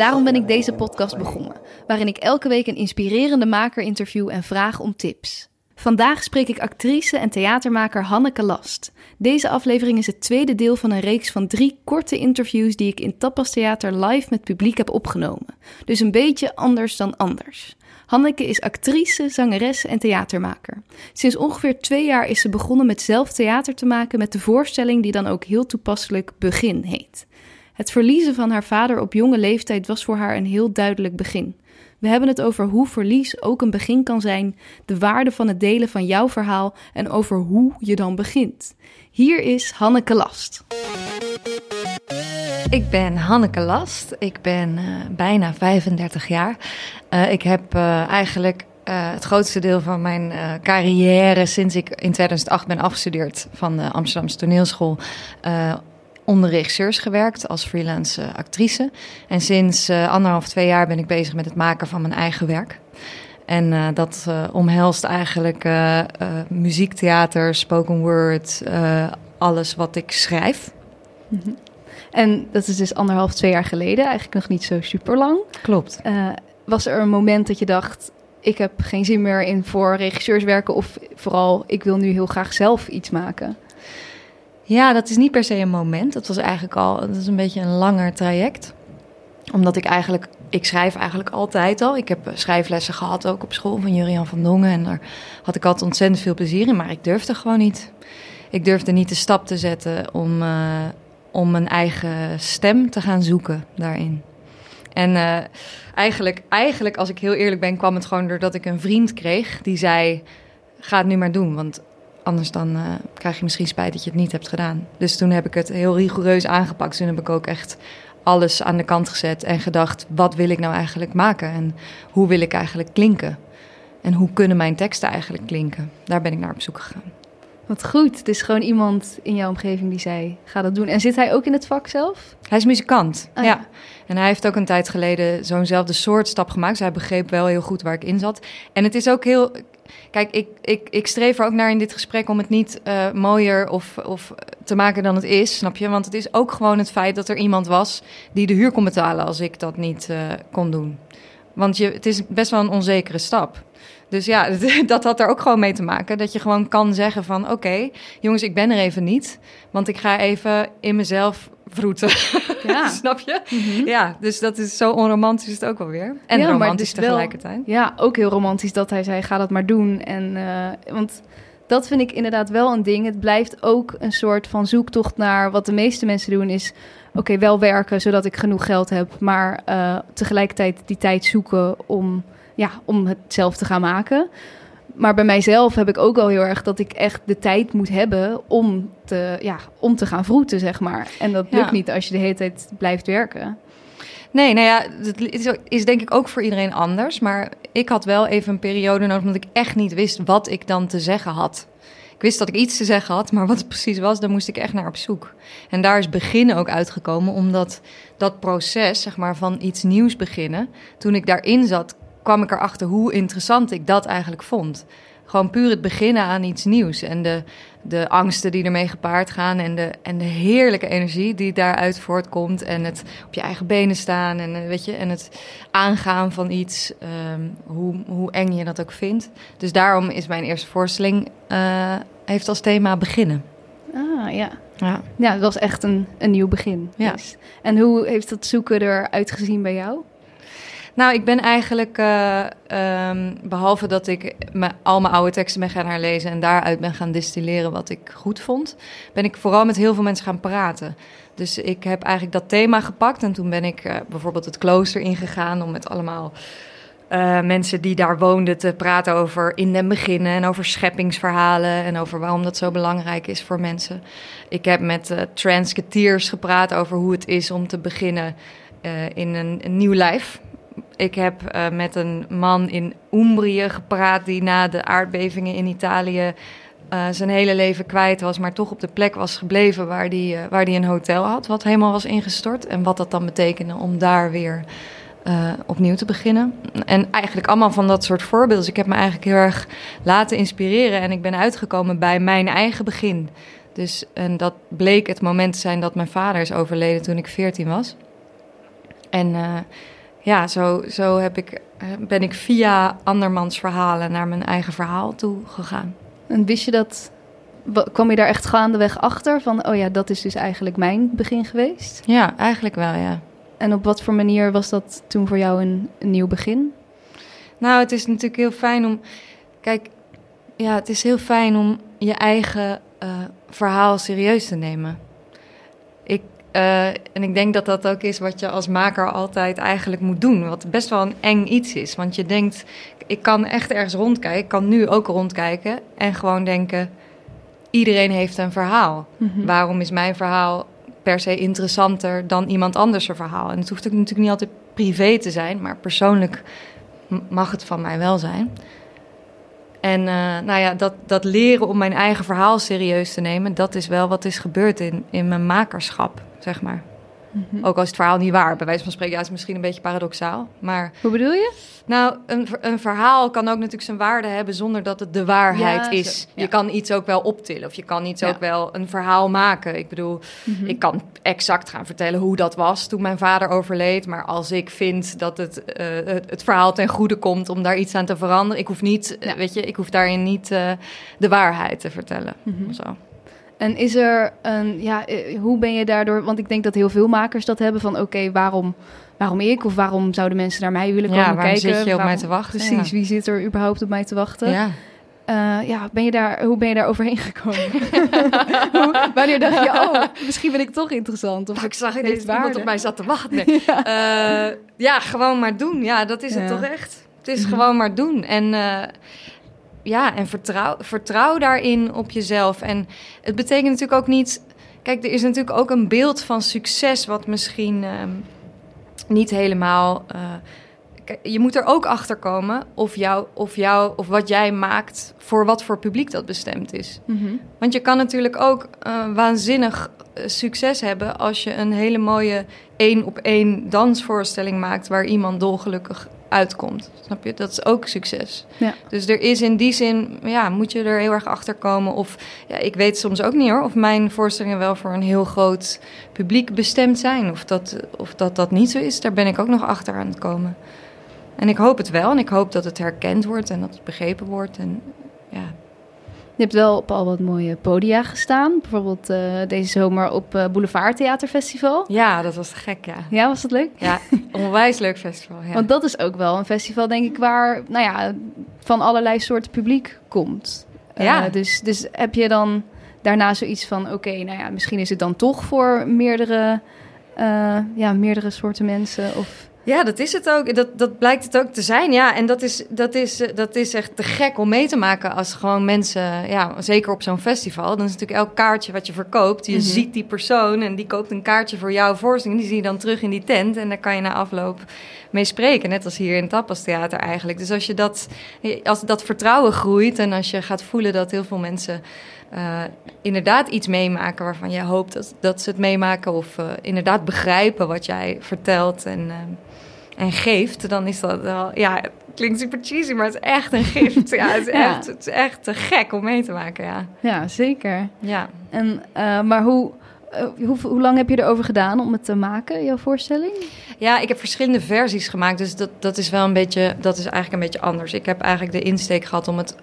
Daarom ben ik deze podcast begonnen, waarin ik elke week een inspirerende maker interview en vraag om tips. Vandaag spreek ik actrice en theatermaker Hanneke Last. Deze aflevering is het tweede deel van een reeks van drie korte interviews die ik in Tapas Theater live met publiek heb opgenomen. Dus een beetje anders dan anders. Hanneke is actrice, zangeres en theatermaker. Sinds ongeveer twee jaar is ze begonnen met zelf theater te maken met de voorstelling die dan ook heel toepasselijk Begin heet. Het verliezen van haar vader op jonge leeftijd was voor haar een heel duidelijk begin. We hebben het over hoe verlies ook een begin kan zijn, de waarde van het delen van jouw verhaal en over hoe je dan begint. Hier is Hanneke Last. Ik ben Hanneke Last. Ik ben uh, bijna 35 jaar. Uh, ik heb uh, eigenlijk het grootste deel van mijn carrière sinds ik in 2008 ben afgestudeerd van de Amsterdamse toneelschool onder regisseurs gewerkt als freelance actrice. En sinds uh, anderhalf, twee jaar ben ik bezig met het maken van mijn eigen werk. En uh, dat uh, omhelst eigenlijk muziek, theater, spoken word, alles wat ik schrijf. Mm -hmm. En dat is dus anderhalf, twee jaar geleden, eigenlijk nog niet zo super lang. Klopt. was er een moment dat je dacht, ik heb geen zin meer in voor regisseurs werken of vooral, ik wil nu heel graag zelf iets maken? Ja, dat is niet per se een moment. Dat was eigenlijk al, dat is een beetje een langer traject. Omdat ik eigenlijk, ik schrijf eigenlijk altijd al. Ik heb schrijflessen gehad ook op school van Jurian van Dongen. En daar had ik altijd ontzettend veel plezier in, maar ik durfde gewoon niet. Ik durfde niet de stap te zetten om, uh, om mijn eigen stem te gaan zoeken daarin. En uh, eigenlijk, eigenlijk, als ik heel eerlijk ben, kwam het gewoon doordat ik een vriend kreeg die zei: Ga het nu maar doen. Want Anders dan uh, krijg je misschien spijt dat je het niet hebt gedaan. Dus toen heb ik het heel rigoureus aangepakt. Toen heb ik ook echt alles aan de kant gezet en gedacht: wat wil ik nou eigenlijk maken? En hoe wil ik eigenlijk klinken? En hoe kunnen mijn teksten eigenlijk klinken? Daar ben ik naar op zoek gegaan. Wat goed. Het is gewoon iemand in jouw omgeving die zei: ga dat doen. En zit hij ook in het vak zelf? Hij is muzikant. Ah, ja. ja. En hij heeft ook een tijd geleden zo'nzelfde soort stap gemaakt. Dus hij begreep wel heel goed waar ik in zat. En het is ook heel Kijk, ik, ik, ik streef er ook naar in dit gesprek om het niet uh, mooier of, of te maken dan het is, snap je? Want het is ook gewoon het feit dat er iemand was die de huur kon betalen als ik dat niet uh, kon doen. Want je, het is best wel een onzekere stap. Dus ja, dat had er ook gewoon mee te maken. Dat je gewoon kan zeggen van... oké, jongens, ik ben er even niet. Want ik ga even in mezelf vroeten. Ja. Snap je? Mm -hmm. Ja, dus dat is zo onromantisch is het ook wel weer. En ja, romantisch tegelijkertijd. Wel, ja, ook heel romantisch dat hij zei, ga dat maar doen. En, uh, want dat vind ik inderdaad wel een ding. Het blijft ook een soort van zoektocht naar... wat de meeste mensen doen is... oké, okay, wel werken zodat ik genoeg geld heb... maar uh, tegelijkertijd die tijd zoeken om, ja, om het zelf te gaan maken maar bij mijzelf heb ik ook al heel erg dat ik echt de tijd moet hebben om te, ja, om te gaan vroeten, zeg maar. En dat lukt ja. niet als je de hele tijd blijft werken. Nee, nou ja, het is denk ik ook voor iedereen anders. Maar ik had wel even een periode nodig omdat ik echt niet wist wat ik dan te zeggen had. Ik wist dat ik iets te zeggen had, maar wat het precies was, daar moest ik echt naar op zoek. En daar is beginnen ook uitgekomen, omdat dat proces, zeg maar, van iets nieuws beginnen, toen ik daarin zat, kwam ik erachter hoe interessant ik dat eigenlijk vond. Gewoon puur het beginnen aan iets nieuws. En de, de angsten die ermee gepaard gaan. En de, en de heerlijke energie die daaruit voortkomt. En het op je eigen benen staan. En, eh, weet je, en het aangaan van iets. Um, hoe, hoe eng je dat ook vindt. Dus daarom is mijn eerste voorstelling. Uh, heeft als thema beginnen. Ah ja. Ja, ja dat was echt een, een nieuw begin. Ja. Dus. En hoe heeft dat zoeken eruit gezien bij jou? Nou, ik ben eigenlijk, uh, um, behalve dat ik al mijn oude teksten ben gaan herlezen en daaruit ben gaan distilleren wat ik goed vond, ben ik vooral met heel veel mensen gaan praten. Dus ik heb eigenlijk dat thema gepakt en toen ben ik uh, bijvoorbeeld het klooster ingegaan om met allemaal uh, mensen die daar woonden te praten over in den beginnen en over scheppingsverhalen en over waarom dat zo belangrijk is voor mensen. Ik heb met uh, transketeers gepraat over hoe het is om te beginnen in een, een nieuw lijf Ik heb eh, met een man in Umbrië gepraat die na de aardbevingen in Italië uh, zijn hele leven kwijt was, maar toch op de plek was gebleven waar hij uh, waar die een hotel had, wat helemaal was ingestort. En wat dat dan betekende om daar weer opnieuw te beginnen. En eigenlijk allemaal van dat soort voorbeelden. Dus ik heb me eigenlijk heel erg laten inspireren en ik ben uitgekomen bij mijn eigen begin. Dus, en dat bleek het moment te zijn dat mijn vader is overleden toen ik 14 was. En ja, zo, zo heb ik, ben ik via andermans verhalen naar mijn eigen verhaal toe gegaan. En wist je dat, kwam je daar echt gaandeweg achter van, oh ja, dat is dus eigenlijk mijn begin geweest? Ja, eigenlijk wel, ja. En op wat voor manier was dat toen voor jou een, een nieuw begin? Nou, het is natuurlijk heel fijn om, kijk, ja, het is heel fijn om je eigen uh, verhaal serieus te nemen. Ik, uh, en ik denk dat dat ook is wat je als maker altijd eigenlijk moet doen. Wat best wel een eng iets is. Want je denkt, ik kan echt ergens rondkijken. Ik kan nu ook rondkijken en gewoon denken: iedereen heeft een verhaal. Mm -hmm. Waarom is mijn verhaal per se interessanter dan iemand anders verhaal? En het hoeft ook natuurlijk niet altijd privé te zijn, maar persoonlijk mag het van mij wel zijn. En uh, nou ja, dat, dat leren om mijn eigen verhaal serieus te nemen, dat is wel wat is gebeurd in, in mijn makerschap, zeg maar. Mm -hmm. Ook als het verhaal niet waar, bij wijze van spreken, ja, is misschien een beetje paradoxaal. Maar, Hoe bedoel je? Nou, een, een verhaal kan ook natuurlijk zijn waarde hebben zonder dat het de waarheid ja, is. Zo, ja. Je kan iets ook wel optillen of je kan iets ja. ook wel een verhaal maken. Ik bedoel, mm -hmm. ik kan exact gaan vertellen hoe dat was toen mijn vader overleed. Maar als ik vind dat het, uh, het, het, verhaal ten goede komt om daar iets aan te veranderen, ik hoef niet, weet je, ik hoef daarin niet uh, de waarheid te vertellen. Mm -hmm. Zo. En is er een, ja, hoe ben je daardoor, want ik denk dat heel veel makers dat hebben van oké, okay, waarom, waarom ik of waarom zouden mensen naar mij willen komen ja, kijken? zit je op waarom, mij te wachten? Precies, ja. wie zit er überhaupt op mij te wachten? Ja. Uh, ja, ben je daar, hoe ben je daar overheen gekomen? hoe, wanneer dacht je, oh, misschien ben ik toch interessant? Of nou, ik zag ineens iemand op mij zat te wachten. Ja. Uh, ja, gewoon maar doen. Ja, dat is het toch echt. Het is mm-hmm. gewoon maar doen. En uh, ja, en vertrouw, vertrouw daarin op jezelf. En het betekent natuurlijk ook niet. Kijk, er is natuurlijk ook een beeld van succes wat misschien um, niet helemaal. Uh, je moet er ook achter komen of, jou, of, jou, of wat jij maakt voor wat voor publiek dat bestemd is. Mm-hmm. Want je kan natuurlijk ook uh, waanzinnig succes hebben als je een hele mooie één op één dansvoorstelling maakt waar iemand dolgelukkig uitkomt. Snap je? Dat is ook succes. Ja. Dus er is in die zin, ja, moet je er heel erg achter komen. Of ja, ik weet soms ook niet hoor, of mijn voorstellingen wel voor een heel groot publiek bestemd zijn. Of dat, of dat dat niet zo is, daar ben ik ook nog achter aan het komen. En ik hoop het wel. En ik hoop dat het herkend wordt en dat het begrepen wordt. En ja. Je hebt wel op al wat mooie podia gestaan. Bijvoorbeeld uh, deze zomer op uh, Boulevard Theaterfestival. Ja, dat was te gek, ja. Ja, was dat leuk? Ja, onwijs leuk festival, ja. Want dat is ook wel een festival, denk ik, waar nou ja, van allerlei soorten publiek komt. Ja. Uh, dus, dus heb je dan daarna zoiets van... oké, okay, nou ja, misschien is het dan toch voor meerdere, ja, meerdere soorten mensen... of ja, dat is het ook. Dat, dat blijkt het ook te zijn. Ja, en dat is, dat, is, dat is echt te gek om mee te maken als gewoon mensen, ja, zeker op zo'n festival. Dan is natuurlijk elk kaartje wat je verkoopt. Je mm-hmm. ziet die persoon en die koopt een kaartje voor jouw voorstelling. Die zie je dan terug in die tent en daar kan je na afloop mee spreken. Net als hier in het Tapas Theater eigenlijk. Dus als je dat, als dat vertrouwen groeit en als je gaat voelen dat heel veel mensen. Uh, inderdaad iets meemaken waarvan je hoopt dat, dat ze het meemaken. Of uh, inderdaad begrijpen wat jij vertelt en, uh, en geeft. Dan is dat wel, ja, het klinkt super cheesy, maar het is echt een gift. ja, het is, ja. Echt, het is echt te gek om mee te maken, ja. Ja, zeker. Ja. En, maar hoe, uh, hoe, hoe, lang heb je erover gedaan om het te maken, jouw voorstelling? Ja, ik heb verschillende versies gemaakt. Dus dat, dat is wel een beetje, dat is eigenlijk een beetje anders. Ik heb eigenlijk de insteek gehad om het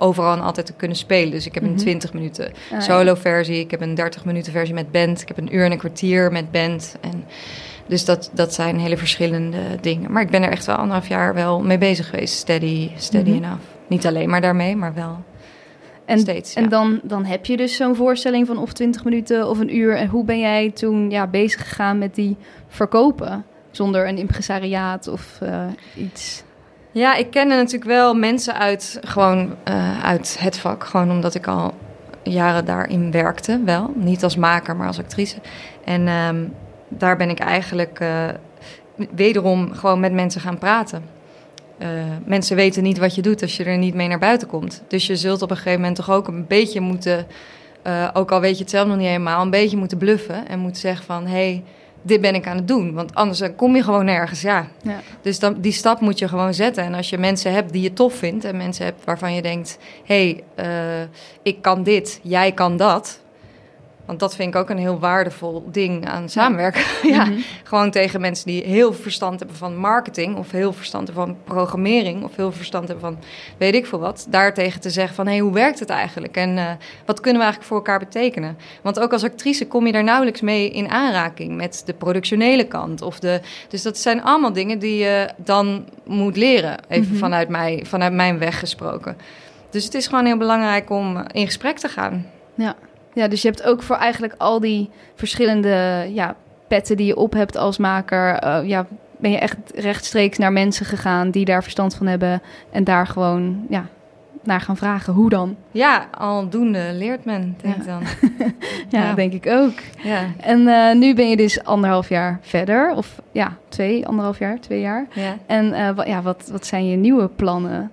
overal en altijd te kunnen spelen. Dus ik heb een Mhm. 20 minuten solo versie, ik heb een 30 minuten versie met band, ik heb een uur en een kwartier met band. En dus dat, dat zijn hele verschillende dingen. Maar ik ben er echt wel anderhalf jaar wel mee bezig geweest. Steady, steady Mhm. enough. Niet alleen maar daarmee, maar wel En, steeds. en ja. dan, dan heb je dus zo'n voorstelling van of 20 minuten of een uur. En hoe ben jij toen ja, bezig gegaan met die verkopen? Zonder een impresariaat of uh, iets. Ja, ik kende natuurlijk wel mensen uit, gewoon, uh, uit het vak. Gewoon omdat ik al jaren daarin werkte, wel. Niet als maker, maar als actrice. En um, daar ben ik eigenlijk uh, wederom gewoon met mensen gaan praten. Uh, mensen weten niet wat je doet als je er niet mee naar buiten komt. Dus je zult op een gegeven moment toch ook een beetje moeten, ook al weet je het zelf nog niet helemaal, een beetje moeten bluffen en moeten zeggen van hey, dit ben ik aan het doen. Want anders kom je gewoon nergens. Ja. ja. Dus dan, die stap moet je gewoon zetten. En als je mensen hebt die je tof vindt en mensen hebt waarvan je denkt: hé, hey, uh, ik kan dit, jij kan dat. Want dat vind ik ook een heel waardevol ding aan samenwerken. Ja. Mhm. Gewoon tegen mensen die heel verstand hebben van marketing, of heel verstand hebben van programmering, of heel verstand hebben van weet ik veel wat. Daartegen te zeggen van hé, hey, hoe werkt het eigenlijk? En uh, wat kunnen we eigenlijk voor elkaar betekenen? Want ook als actrice kom je daar nauwelijks mee in aanraking met de productionele kant. Of de, dus dat zijn allemaal dingen die je dan moet leren, even mm vanuit, mij, vanuit mijn weg gesproken. Dus het is gewoon heel belangrijk om in gesprek te gaan. Ja. Ja, dus je hebt ook voor eigenlijk al die verschillende ja, petten die je op hebt als maker, uh, ja, ben je echt rechtstreeks naar mensen gegaan die daar verstand van hebben en daar gewoon ja, naar gaan vragen. Hoe dan? Ja, aldoende leert men, denk ik dan. ja, ja, denk ik ook. Ja. En uh, nu ben je dus anderhalf jaar verder, of ja, twee, anderhalf jaar, twee jaar. Ja. En uh, ja, wat, wat zijn je nieuwe plannen?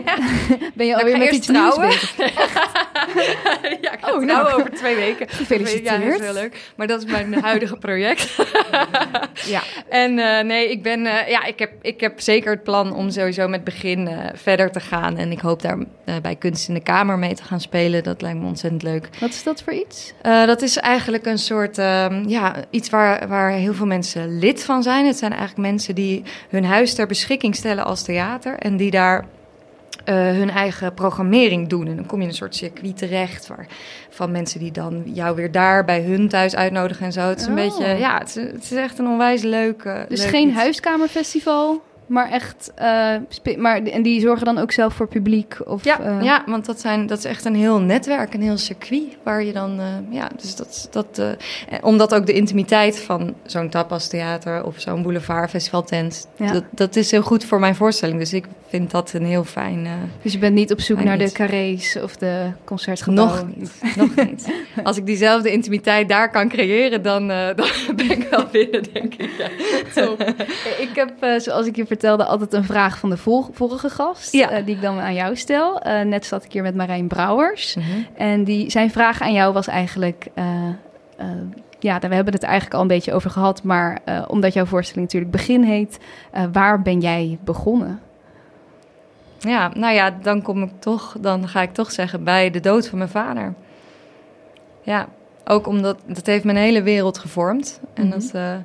ben je alweer met iets trouwen? nieuws ja, ik ga oh, nou, over twee weken. Gefeliciteerd. Ja, dat is heel leuk. Maar dat is mijn huidige project. ja. En uh, nee, ik ben, uh, ja, ik heb, ik heb zeker het plan om sowieso met begin uh, verder te gaan. En ik hoop daar bij Kunst in de Kamer mee te gaan spelen. Dat lijkt me ontzettend leuk. Wat is dat voor iets? dat is eigenlijk een soort, ehm, ja, iets waar, waar heel veel mensen lid van zijn. Het zijn eigenlijk mensen die hun huis ter beschikking stellen als theater. En die daar uh, hun eigen programmering doen. En dan kom je in een soort circuit terecht waar, van mensen die dan jou weer daar bij hun thuis uitnodigen en zo. Het is een oh. beetje, ja, het is, het is, echt een onwijs leuk. dus geen huiskamerfestival? Maar echt. Uh, maar, en die zorgen dan ook zelf voor publiek? Of, ja, uh... ja, want dat, zijn, dat is echt een heel netwerk, een heel circuit. Waar je dan. Uh, ja, dus dat. dat omdat ook de intimiteit van zo'n tapastheater of zo'n boulevardfestivaltent. Ja. Dat, dat is heel goed voor mijn voorstelling. Dus ik vind dat een heel fijn. dus je bent niet op zoek naar de carrés of de concertgebouwen? Nog niet. nog niet. Als ik diezelfde intimiteit daar kan creëren, dan, dan ben ik wel binnen, denk ik. Ja. Top. ik heb, zoals ik je vertelde altijd een vraag van de vorige gast, ja. uh, die ik dan aan jou stel. Uh, net zat ik hier met Marijn Brouwers. Mm -hmm. En die, zijn vraag aan jou was eigenlijk... Uh, ja, we hebben het eigenlijk al een beetje over gehad, maar omdat jouw voorstelling natuurlijk Begin heet, waar ben jij begonnen? Ja, nou ja, dan kom ik toch, dan ga ik toch zeggen bij de dood van mijn vader. Ja, ook omdat dat heeft mijn hele wereld gevormd. En mm -hmm. dat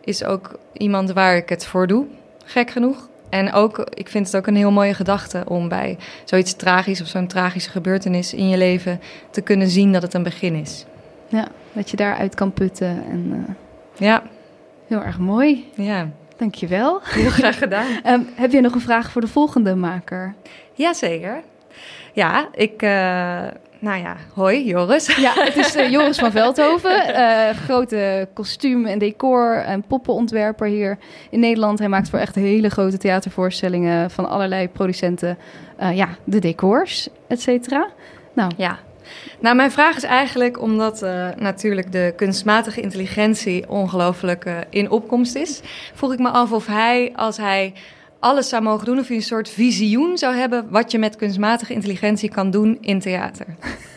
is ook iemand waar ik het voor doe gek genoeg. En ook, ik vind het ook een heel mooie gedachte om bij zoiets tragisch of zo'n tragische gebeurtenis in je leven te kunnen zien dat het een begin is. Ja, dat je daaruit kan putten. En, uh, ja. Heel erg mooi. Ja. Dankjewel. Heel graag gedaan. um, heb je nog een vraag voor de volgende maker? Jazeker. Ja, ik, uh, nou ja, hoi Joris. Ja, het is uh, Joris van Veldhoven, uh, grote kostuum- en decor- en poppenontwerper hier in Nederland. Hij maakt voor echt hele grote theatervoorstellingen van allerlei producenten, uh, ja, de decors, et cetera. Nou, ja. Nou, mijn vraag is eigenlijk omdat natuurlijk de kunstmatige intelligentie ongelooflijk in opkomst is. Vroeg ik me af of hij, als hij alles zou mogen doen of je een soort visioen zou hebben wat je met kunstmatige intelligentie kan doen in theater?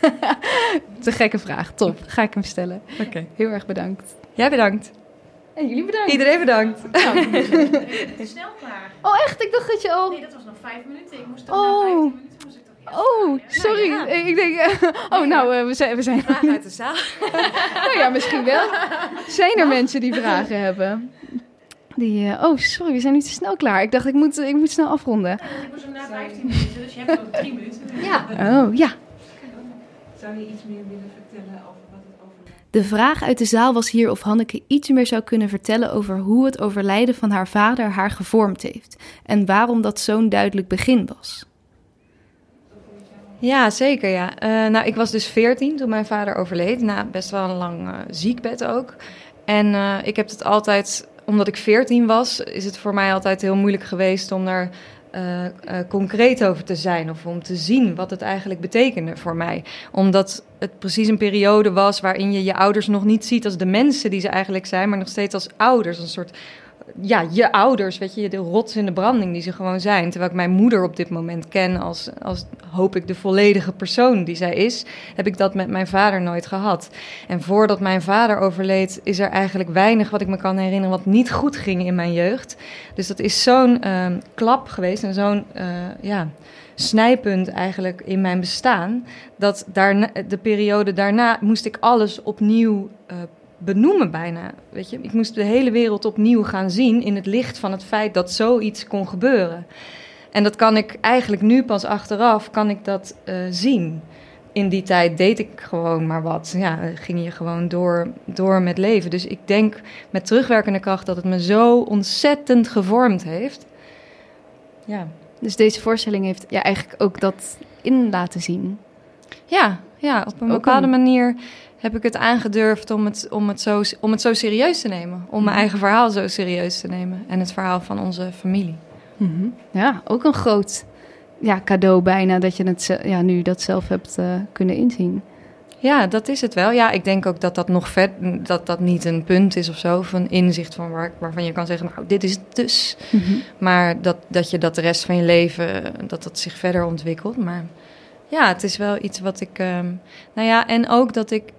dat is een gekke vraag. Top. Ga ik hem stellen. Oké. Heel erg bedankt. Jij bedankt. En jullie bedankt. Iedereen bedankt. Nou, snel klaar. Oh, echt? Ik dacht dat je al... Nee, dat was nog vijf minuten. Ik moest toch oh. na vijf minuten moest ik toch Oh, sorry. Ik denk, uh, oh, nou, uh, we zijn... We zijn... Vragen uit de zaal. nou ja, misschien wel. Zijn er mensen die vragen hebben? Die, uh, oh, sorry, we zijn niet te snel klaar. Ik dacht, ik moet, ik moet snel afronden. Ja, ik was hem na 15 minuten, dus je hebt nog drie minuten. Ja. Oh, ja. Zou je iets meer willen vertellen over wat het overlijden? De vraag uit de zaal was hier of Hanneke iets meer zou kunnen vertellen over hoe het overlijden van haar vader haar gevormd heeft. En waarom dat zo'n duidelijk begin was. Ja, zeker ja. Uh, nou, ik was dus 14 toen mijn vader overleed. Na best wel een lang uh, ziekbed ook. En uh, ik heb het altijd omdat ik 14 was, is het voor mij altijd heel moeilijk geweest om daar uh, uh, concreet over te zijn. Of om te zien wat het eigenlijk betekende voor mij. Omdat het precies een periode was waarin je je ouders nog niet ziet als de mensen die ze eigenlijk zijn, maar nog steeds als ouders. Een soort ja, je ouders, weet je, de rots in de branding die ze gewoon zijn. Terwijl ik mijn moeder op dit moment ken als, als hoop ik de volledige persoon die zij is, heb ik dat met mijn vader nooit gehad. En voordat mijn vader overleed, is er eigenlijk weinig wat ik me kan herinneren wat niet goed ging in mijn jeugd. Dus dat is zo'n ehm, klap geweest en zo'n, uh, ja snijpunt eigenlijk in mijn bestaan. Dat daarna, de periode daarna moest ik alles opnieuw uh, benoemen bijna. Weet je? Ik moest de hele wereld opnieuw gaan zien in het licht van het feit dat zoiets kon gebeuren. En dat kan ik eigenlijk nu pas achteraf, kan ik dat uh, zien. In die tijd deed ik gewoon maar wat. Ja, ging je gewoon door, door met leven. Dus ik denk met terugwerkende kracht dat het me zo ontzettend gevormd heeft. Ja. Dus deze voorstelling heeft ja, eigenlijk ook dat in laten zien. Ja, ja op een bepaalde manier heb ik het aangedurfd om het, om, het zo, om het zo serieus te nemen. Om mijn mhm. eigen verhaal zo serieus te nemen. En het verhaal van onze familie. Mhm. Ja, ook een groot ja, cadeau bijna dat je het ja, nu dat zelf hebt uh, kunnen inzien. Ja, dat is het wel. Ja, ik denk ook dat dat nog vet, dat dat niet een punt is of zo, van inzicht van waar, waarvan je kan zeggen, nou, dit is het dus. Mhm. Maar dat, dat je dat de rest van je leven, dat dat zich verder ontwikkelt. Maar ja, het is wel iets wat ik, um, nou ja, en ook dat ik,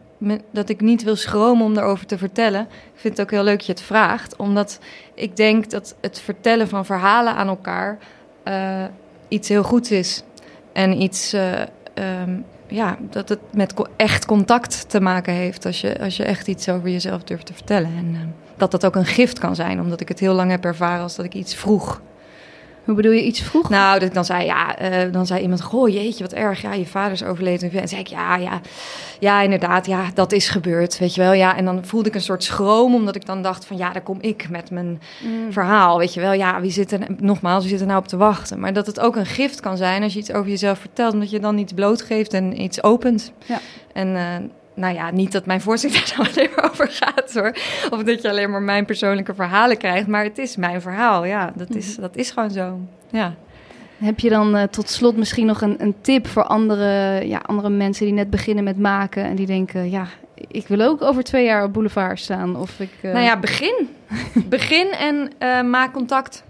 dat ik niet wil schromen om daarover te vertellen. Ik vind het ook heel leuk dat je het vraagt, omdat ik denk dat het vertellen van verhalen aan elkaar uh, iets heel goeds is. En iets, uh, um, ja, dat het met echt contact te maken heeft als je, als je echt iets over jezelf durft te vertellen. En uh, dat dat ook een gift kan zijn, omdat ik het heel lang heb ervaren als dat ik iets vroeg. Hoe bedoel je iets vroeg? Nou, dat ik dan zei, ja, uh, dan zei iemand, goh, jeetje, wat erg, ja, je vader is overleden. En zei ik, ja, ja, ja, inderdaad, ja, dat is gebeurd, weet je wel. Ja, en dan voelde ik een soort schroom, omdat ik dan dacht van, ja, daar kom ik met mijn mm. verhaal, weet je wel. Ja, wie zit er, nogmaals, wie zit er nou op te wachten? Maar dat het ook een gift kan zijn als je iets over jezelf vertelt, omdat je dan iets blootgeeft en iets opent. Ja. En uh, nou ja, niet dat mijn voorzitter daar alleen maar over gaat hoor. Of dat je alleen maar mijn persoonlijke verhalen krijgt. Maar het is mijn verhaal. Ja, dat is, mhm. dat is gewoon zo. Ja. Heb je dan uh, tot slot misschien nog een, een tip voor andere, ja, andere mensen die net beginnen met maken en die denken, ja, ik wil ook over twee jaar op boulevard staan? Of ik, uh... Nou ja, begin. begin en uh, maak contact.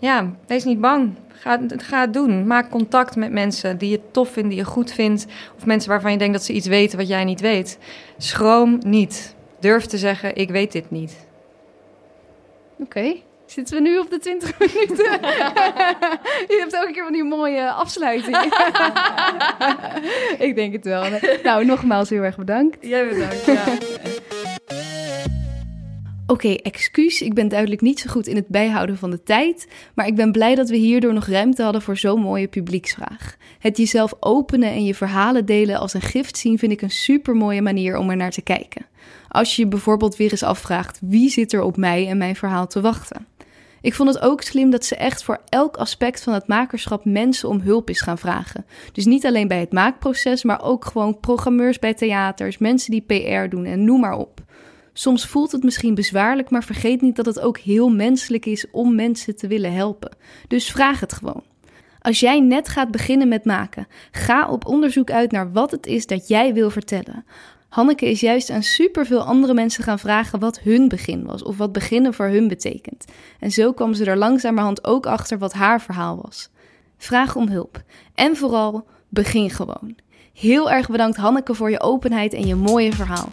Ja, wees niet bang. Ga, ga het doen. Maak contact met mensen die je tof vindt, die je goed vindt. Of mensen waarvan je denkt dat ze iets weten wat jij niet weet. Schroom niet. Durf te zeggen, ik weet dit niet. Oké. Zitten we nu op de 20 minuten? je hebt elke keer van die mooie afsluiting. ik denk het wel. Nou, nogmaals heel erg bedankt. Jij bedankt, ja. Oké, excuus, ik ben duidelijk niet zo goed in het bijhouden van de tijd, maar ik ben blij dat we hierdoor nog ruimte hadden voor zo'n mooie publieksvraag. Het jezelf openen en je verhalen delen als een gift zien vind ik een super mooie manier om er naar te kijken. Als je je bijvoorbeeld weer eens afvraagt wie zit er op mij en mijn verhaal te wachten. Ik vond het ook slim dat ze echt voor elk aspect van het makerschap mensen om hulp is gaan vragen. Dus niet alleen bij het maakproces, maar ook gewoon programmeurs bij theaters, mensen die PR doen en noem maar op. Soms voelt het misschien bezwaarlijk, maar vergeet niet dat het ook heel menselijk is om mensen te willen helpen. Dus vraag het gewoon. Als jij net gaat beginnen met maken, ga op onderzoek uit naar wat het is dat jij wil vertellen. Hanneke is juist aan superveel andere mensen gaan vragen wat hun begin was of wat beginnen voor hun betekent. En zo kwam ze er langzamerhand ook achter wat haar verhaal was. Vraag om hulp en vooral begin gewoon. Heel erg bedankt Hanneke voor je openheid en je mooie verhaal.